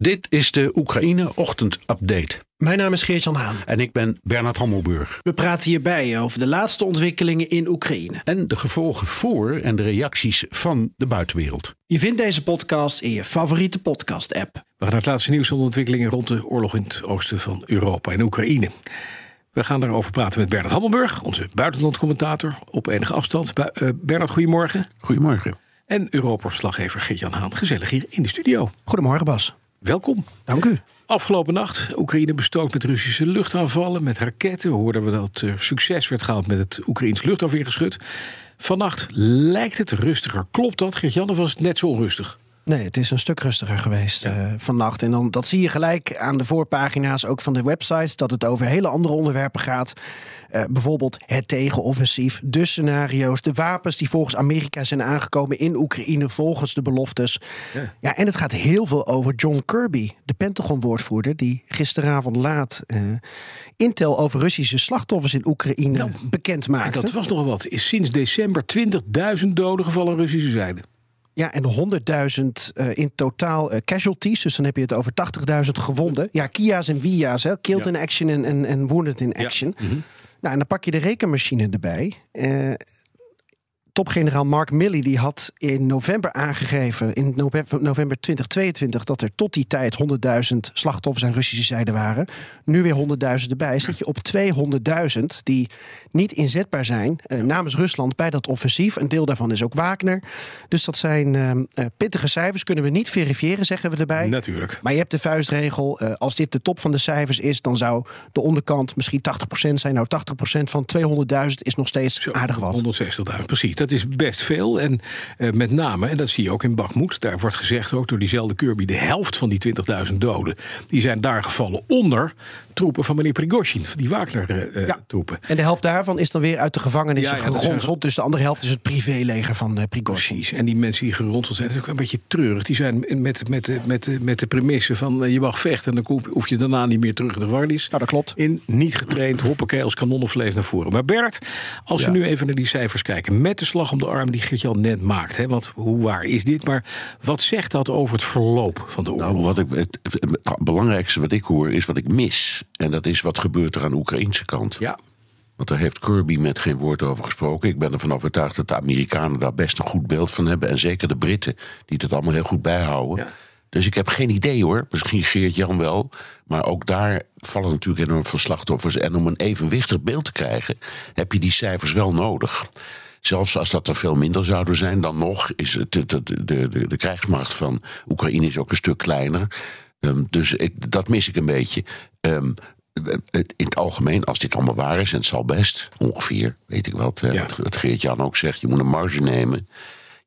Dit is de Oekraïne Ochtend Update. Mijn naam is Geert-Jan Haan. En ik ben Bernard Hammelburg. We praten hierbij over de laatste ontwikkelingen in Oekraïne. En de gevolgen voor en de reacties van de buitenwereld. Je vindt deze podcast in je favoriete podcast-app. We gaan naar het laatste nieuws van de ontwikkelingen rond de oorlog in het oosten van Europa en Oekraïne. We gaan daarover praten met Bernard Hammelburg, onze buitenlandcommentator op enige afstand. Eh, Bernard, goedemorgen. Goedemorgen. En Europa-verslaggever Geert-Jan Haan, gezellig hier in de studio. Goedemorgen Bas. Welkom. Dank u. Afgelopen nacht, Oekraïne bestookt met Russische luchtaanvallen, met raketten. We hoorden we dat er succes werd gehaald met het Oekraïns luchtafweergeschut. Vannacht lijkt het rustiger. Klopt dat, Geert-Jan, of was het net zo onrustig? Nee, het is een stuk rustiger geweest eh, vannacht. En dan, dat zie je gelijk aan de voorpagina's ook van de websites... dat het over hele andere onderwerpen gaat. Eh, bijvoorbeeld het tegenoffensief, de scenario's... de wapens die volgens Amerika zijn aangekomen in Oekraïne... volgens de beloftes. Ja. Ja, en het gaat heel veel over John Kirby, de Pentagon-woordvoerder... die gisteravond laat eh, intel over Russische slachtoffers in Oekraïne bekend En maakte. dat was nogal wat. Is sinds december 20.000 doden gevallen aan Russische zijde. Ja, en 100.000 eh, in totaal eh, casualties. Dus dan heb je het over 80.000 gewonden. Ja, Kia's en Wia's, hè. killed Ja. in action en, en, en wounded in action. Nou, en dan pak je de rekenmachine erbij. Eh, Topgeneraal Mark Milley die had in november aangegeven, in november, november 2022, dat er tot die tijd 100.000 slachtoffers aan Russische zijde waren. Nu weer 100.000 erbij. Zit je op 200.000 die niet inzetbaar zijn eh, namens Rusland bij dat offensief. Een deel daarvan is ook Wagner. Dus dat zijn eh, eh, pittige cijfers, kunnen we niet verifiëren, zeggen we erbij. Natuurlijk. Maar je hebt de vuistregel. eh, als dit de top van de cijfers is, dan zou de onderkant misschien 80% zijn. Nou, 80% van 200.000 is nog steeds Zo, aardig wat. 160.000, precies. Dat is best veel. En eh, met name, en dat zie je ook in Bakhmut... daar wordt gezegd ook door diezelfde Kirby... de helft van die 20.000 doden... die zijn daar gevallen onder troepen van meneer Prigozhin... van die Ja. Wagner-troepen. En de helft daarvan is dan weer uit de gevangenissen Ja, ja, geronseld. Dus de andere helft is het privéleger van uh, Prigozhin. Precies. En die mensen die geronseld zijn, dat is ook een beetje treurig. Die zijn met, met, met, met, met de premisse van eh, je mag vechten... en dan hoef- je daarna niet meer terug in de gevangenis. Nou, dat klopt. In niet getraind, hoppakee, als kanonnenvlees naar voren. Maar Bert, als we nu even naar die cijfers kijken... met de slag om de arm die Geert-Jan net maakt... Hè, want hoe waar is dit? Maar wat zegt dat over het verloop van de oorlog? Nou, wat ik, het, het belangrijkste wat ik hoor is wat ik mis. En dat is wat gebeurt er aan de Oekraïnse kant. Ja, Want daar heeft Kirby met geen woord over gesproken. Ik ben ervan overtuigd dat de Amerikanen daar best een goed beeld van hebben. En zeker de Britten, die het allemaal heel goed bijhouden. Ja. Dus ik heb geen idee hoor. Misschien Geert-Jan wel. Maar ook daar vallen natuurlijk enorm veel slachtoffers. En om een evenwichtig beeld te krijgen, heb je die cijfers wel nodig. Zelfs als dat er veel minder zouden zijn, dan nog is het, de, de, de, de krijgsmacht van Oekraïne is ook een stuk kleiner. Ehm, dus ik, dat mis ik een beetje. Ehm, in het algemeen, als dit allemaal waar is, en het zal best, ongeveer, weet ik wat, Ja. wat Geert-Jan ook zegt, je moet een marge nemen.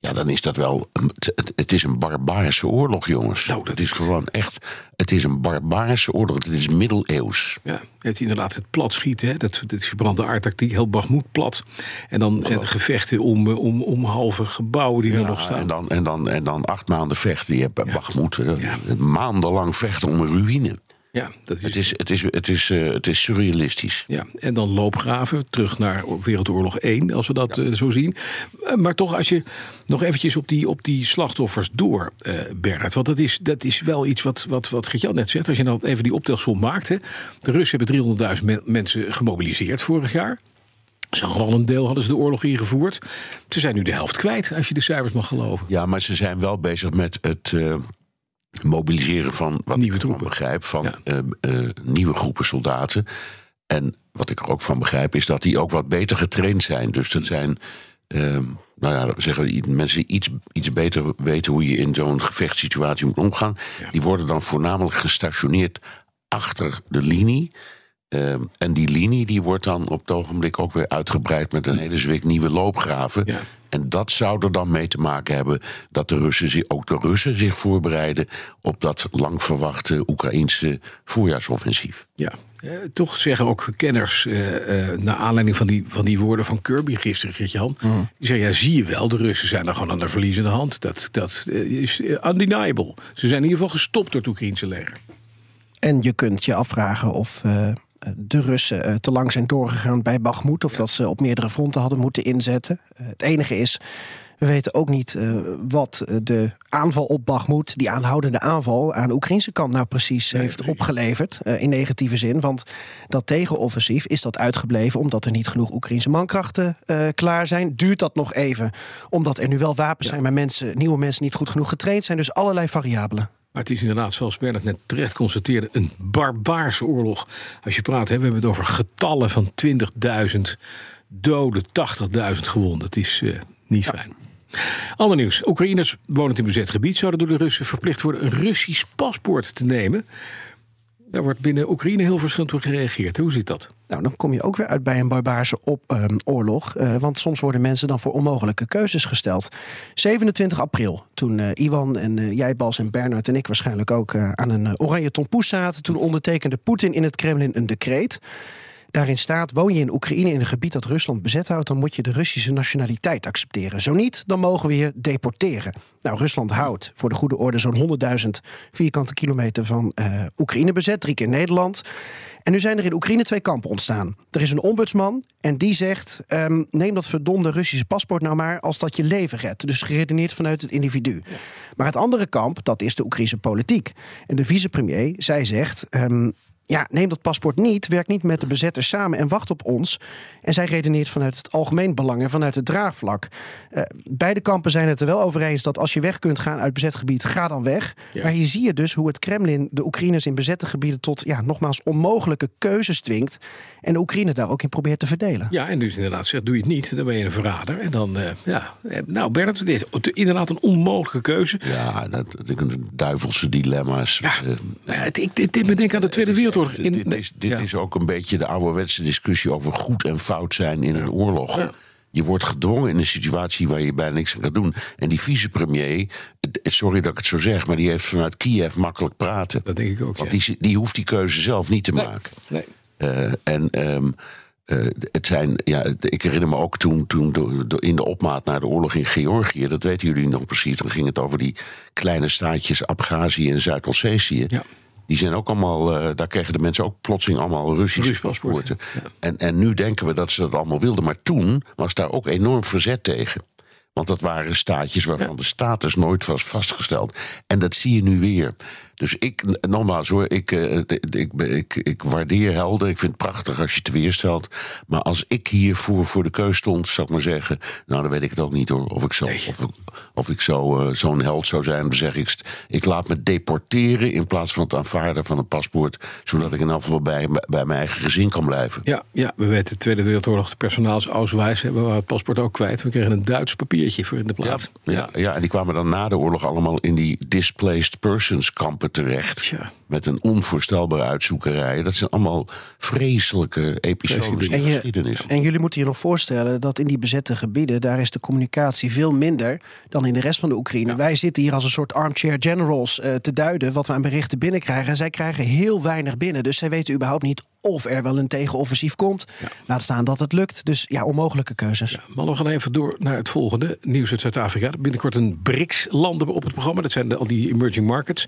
Ja, dan is dat wel. Het, het is een barbaarse oorlog, jongens. Nou, dat het is gewoon echt. Het is een barbaarse oorlog. Het is middeleeuws. ja. Het inderdaad het plat schieten, hè? Dat, dat verbrande aardtactiek, heel Bakhmut plat. En dan en gevechten om, om, om halve gebouwen die er nog staan. en, dan, en, dan, en dan acht maanden vechten. Je hebt Bakhmut, eh, Ja. maandenlang vechten om een ruïne. Ja, dat is, Het is, het is, het is, eh, het is surrealistisch. Ja, en dan loopgraven, terug naar Wereldoorlog 1, als we dat eh, zo zien. Eh, maar toch, als je nog eventjes op die, op die slachtoffers door, Bernard. Want dat is, dat is wel iets wat, wat, wat Gertjan net zegt. Als je dan even die optelsom maakt. Hè. De Russen hebben 300.000 men- mensen gemobiliseerd vorig jaar. Ze hadden al een deel hadden ze de oorlog ingevoerd. Ze zijn nu de helft kwijt, als je de cijfers mag geloven. Ja, maar ze zijn wel bezig met het mobiliseren van wat Nieuwe ik ervan troepen. begrijp van Ja. eh, eh, nieuwe groepen soldaten. En wat ik er ook van begrijp is dat die ook wat beter getraind zijn. Dus dat zijn ehm, nou ja, zeggen mensen die iets, iets beter weten hoe je in zo'n gevechtssituatie moet omgaan. Ja. Die worden dan voornamelijk gestationeerd achter de linie. Ehm, en die linie die wordt dan op het ogenblik ook weer uitgebreid met een hele zwik nieuwe loopgraven. Ja. En dat zou er dan mee te maken hebben dat de Russen zich, ook de Russen zich voorbereiden op dat lang verwachte Oekraïnse voorjaarsoffensief. Ja, eh, toch zeggen ook kenners, eh, eh, naar aanleiding van die, van die woorden van Kirby gisteren, Geert-Jan. Die zeggen, ja, zie je wel, de Russen zijn er gewoon aan de verliezende hand. Dat, dat eh, is undeniable. Ze zijn in ieder geval gestopt door het Oekraïnse leger. En je kunt je afvragen of eh, de Russen eh, te lang zijn doorgegaan bij Bakhmut. Of dat ze op meerdere fronten hadden moeten inzetten. Eh, het enige is, we weten ook niet eh, wat de aanval op Bakhmut, die aanhoudende aanval aan de Oekraïnse kant nou precies heeft precies. opgeleverd. in negatieve zin. Want dat tegenoffensief is dat uitgebleven omdat er niet genoeg Oekraïnse mankrachten klaar zijn. Duurt dat nog even omdat er nu wel wapens zijn, maar mensen, nieuwe mensen niet goed genoeg getraind zijn. Dus allerlei variabelen. Maar het is inderdaad, zoals Bernard net terecht constateerde, een barbaarse oorlog. Als je praat, hè, we hebben het over getallen van 20.000 doden, 80.000 gewonden. Het is eh, niet fijn. Ander nieuws. Oekraïners wonend in bezet gebied zouden door de Russen verplicht worden een Russisch paspoort te nemen. Daar wordt binnen Oekraïne heel verschillend op gereageerd. Hoe zit dat? Nou, dan kom je ook weer uit bij een barbaarse op, ehm, oorlog. Eh, want soms worden mensen dan voor onmogelijke keuzes gesteld. 27 april, toen eh, Iwan en eh, jij, Bas en Bernard en ik waarschijnlijk ook aan een oranje tompoes zaten. Toen ondertekende Poetin in het Kremlin een decreet. Daarin staat: woon je in Oekraïne in een gebied dat Rusland bezet houdt, dan moet je de Russische nationaliteit accepteren. Zo niet, dan mogen we je deporteren. Nou, Rusland houdt voor de goede orde zo'n 100.000 vierkante kilometer van eh, Oekraïne bezet, drie keer Nederland. En nu zijn er in Oekraïne twee kampen ontstaan. Er is een ombudsman en die zegt: ehm, neem dat verdomde Russische paspoort nou maar als dat je leven redt. Dus geredeneerd vanuit het individu. Maar het andere kamp, dat is de Oekraïnse politiek. En de vicepremier, zij zegt. ehm, ja, neem dat paspoort niet, werk niet met de bezetters samen en wacht op ons. En zij redeneert vanuit het algemeen belang en vanuit het draagvlak. Eh, beide kampen zijn het er wel over eens dat als je weg kunt gaan uit bezet gebied, ga dan weg. Ja. Maar hier zie je dus hoe het Kremlin de Oekraïners in bezette gebieden tot, ja, nogmaals, onmogelijke keuzes dwingt. En de Oekraïne daar ook in probeert te verdelen. Ja, en dus inderdaad zegt, doe je het niet, dan ben je een verrader. En dan, eh, ja, eh, nou Bernard, dit is inderdaad een onmogelijke keuze. Ja, dat, dat duivelse dilemma's. Ja, ja, het, ik, dit, dit me denken aan de Tweede Wereldoorlog. In, dit is, dit ja. is ook een beetje de ouderwetse discussie over goed en fout zijn in een oorlog. Ja. Je wordt gedwongen in een situatie waar je bijna niks aan kan doen. En die vicepremier, sorry dat ik het zo zeg, maar die heeft vanuit Kiev makkelijk praten. Dat denk ik ook, Want ja. die, die hoeft die keuze zelf niet te maken. Nee. Eh, en ehm, eh, het zijn, ja, ik herinner me ook toen, toen de- de- in de opmaat naar de oorlog in Georgië, dat weten jullie nog precies, dan ging het over die kleine staatjes Abhazie en Zuid-Ossetië. Ja. Die zijn ook allemaal, eh, daar kregen de mensen ook plotseling allemaal Russische Russisch paspoort, paspoorten. ja. En, en nu denken we dat ze dat allemaal wilden, maar toen was daar ook enorm verzet tegen. Want dat waren staatjes waarvan de status nooit was vastgesteld. En dat zie je nu weer. Dus ik, nogmaals hoor, ik, eh, ik, ik, ik, waardeer helden. Ik vind het prachtig als je het weerstelt. Maar als ik hiervoor voor de keus stond, zou ik maar zeggen... nou, dan weet ik het ook niet hoor. Of ik zo, Nee. of, of ik zo, eh, zo'n held zou zijn. Dan zeg ik, ik laat me deporteren in plaats van het aanvaarden van een paspoort... zodat ik in afval bij, bij mijn eigen gezin kan blijven. Ja, ja, we weten, de Tweede Wereldoorlog, de personaalsauswijs, hebben we het paspoort ook kwijt. We kregen een Duits papiertje voor in de Ja, plaats. ja, ja, en die kwamen dan na de oorlog allemaal in die displaced persons kampen terecht. Tja. Met een onvoorstelbare uitzoekerij. Dat zijn allemaal vreselijke episodes in de En, je- geschiedenis. en jullie moeten je nog voorstellen dat in die bezette gebieden, daar is de communicatie veel minder dan in de rest van de Oekraïne. Wij zitten hier als een soort armchair generals eh, te duiden wat we aan berichten binnenkrijgen. En zij krijgen heel weinig binnen. Dus zij weten überhaupt niet of er wel een tegenoffensief komt. Laat staan dat het lukt. Dus ja, onmogelijke keuzes. Maar we gaan even door naar het volgende nieuws uit Zuid-Afrika. Binnenkort een BRICS-landen op het programma. Dat zijn de, al die emerging markets.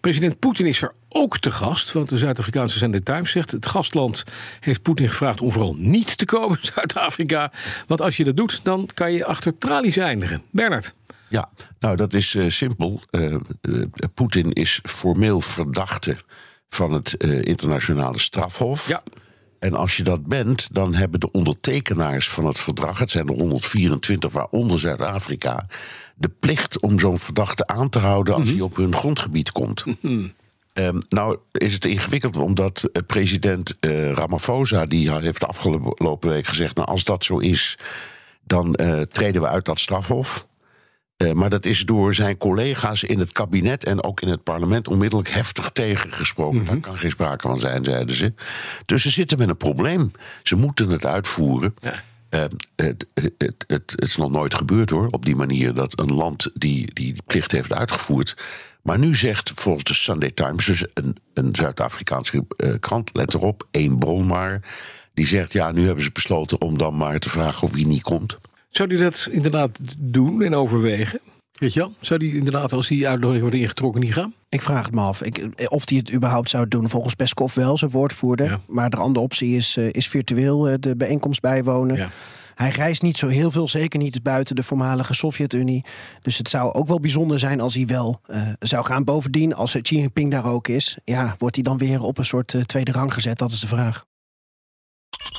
President Poetin is er ook te gast. Want de Zuid-Afrikaanse Sunday Times zegt... het gastland heeft Poetin gevraagd om vooral niet te komen, Zuid-Afrika. Want als je dat doet, dan kan je achter tralies eindigen. Bernard. Ja, nou dat is eh, simpel. Eh, eh, Poetin is formeel verdachte van het internationale strafhof. Ja. En als je dat bent, dan hebben de ondertekenaars van het verdrag, het zijn er 124, waaronder Zuid-Afrika, de plicht om zo'n verdachte aan te houden als hij op hun grondgebied komt. Ehm, nou is het ingewikkeld omdat eh, president eh, Ramaphosa die heeft de afgelopen week gezegd: nou als dat zo is, dan eh, treden we uit dat strafhof. Maar dat is door zijn collega's in het kabinet en ook in het parlement onmiddellijk heftig tegengesproken. Daar kan geen sprake van zijn, zeiden ze. Dus ze zitten met een probleem. Ze moeten het uitvoeren. Ja. Eh, het, het, het, het is nog nooit gebeurd hoor, op die manier dat een land die die plicht heeft uitgevoerd. Maar nu zegt volgens de Sunday Times, dus een, een Zuid-Afrikaanse eh, krant, let erop, één bron maar. Die zegt ja, nu hebben ze besloten om dan maar te vragen of hij niet komt. Zou die dat inderdaad doen en overwegen? Weet je wel? Zou die inderdaad, als die uitnodiging wordt ingetrokken, niet gaan? Ik vraag het me af. Ik, of hij het überhaupt zou doen. Volgens Peskov wel, zijn woordvoerder. Ja. Maar de andere optie is, eh, is virtueel eh, de bijeenkomst bijwonen. Ja. Hij reist niet zo heel veel, zeker niet buiten de voormalige Sovjet-Unie. Dus het zou ook wel bijzonder zijn als hij wel eh, zou gaan. Bovendien, als Xi Jinping daar ook is, ja, wordt hij dan weer op een soort eh, tweede rang gezet? Dat is de vraag.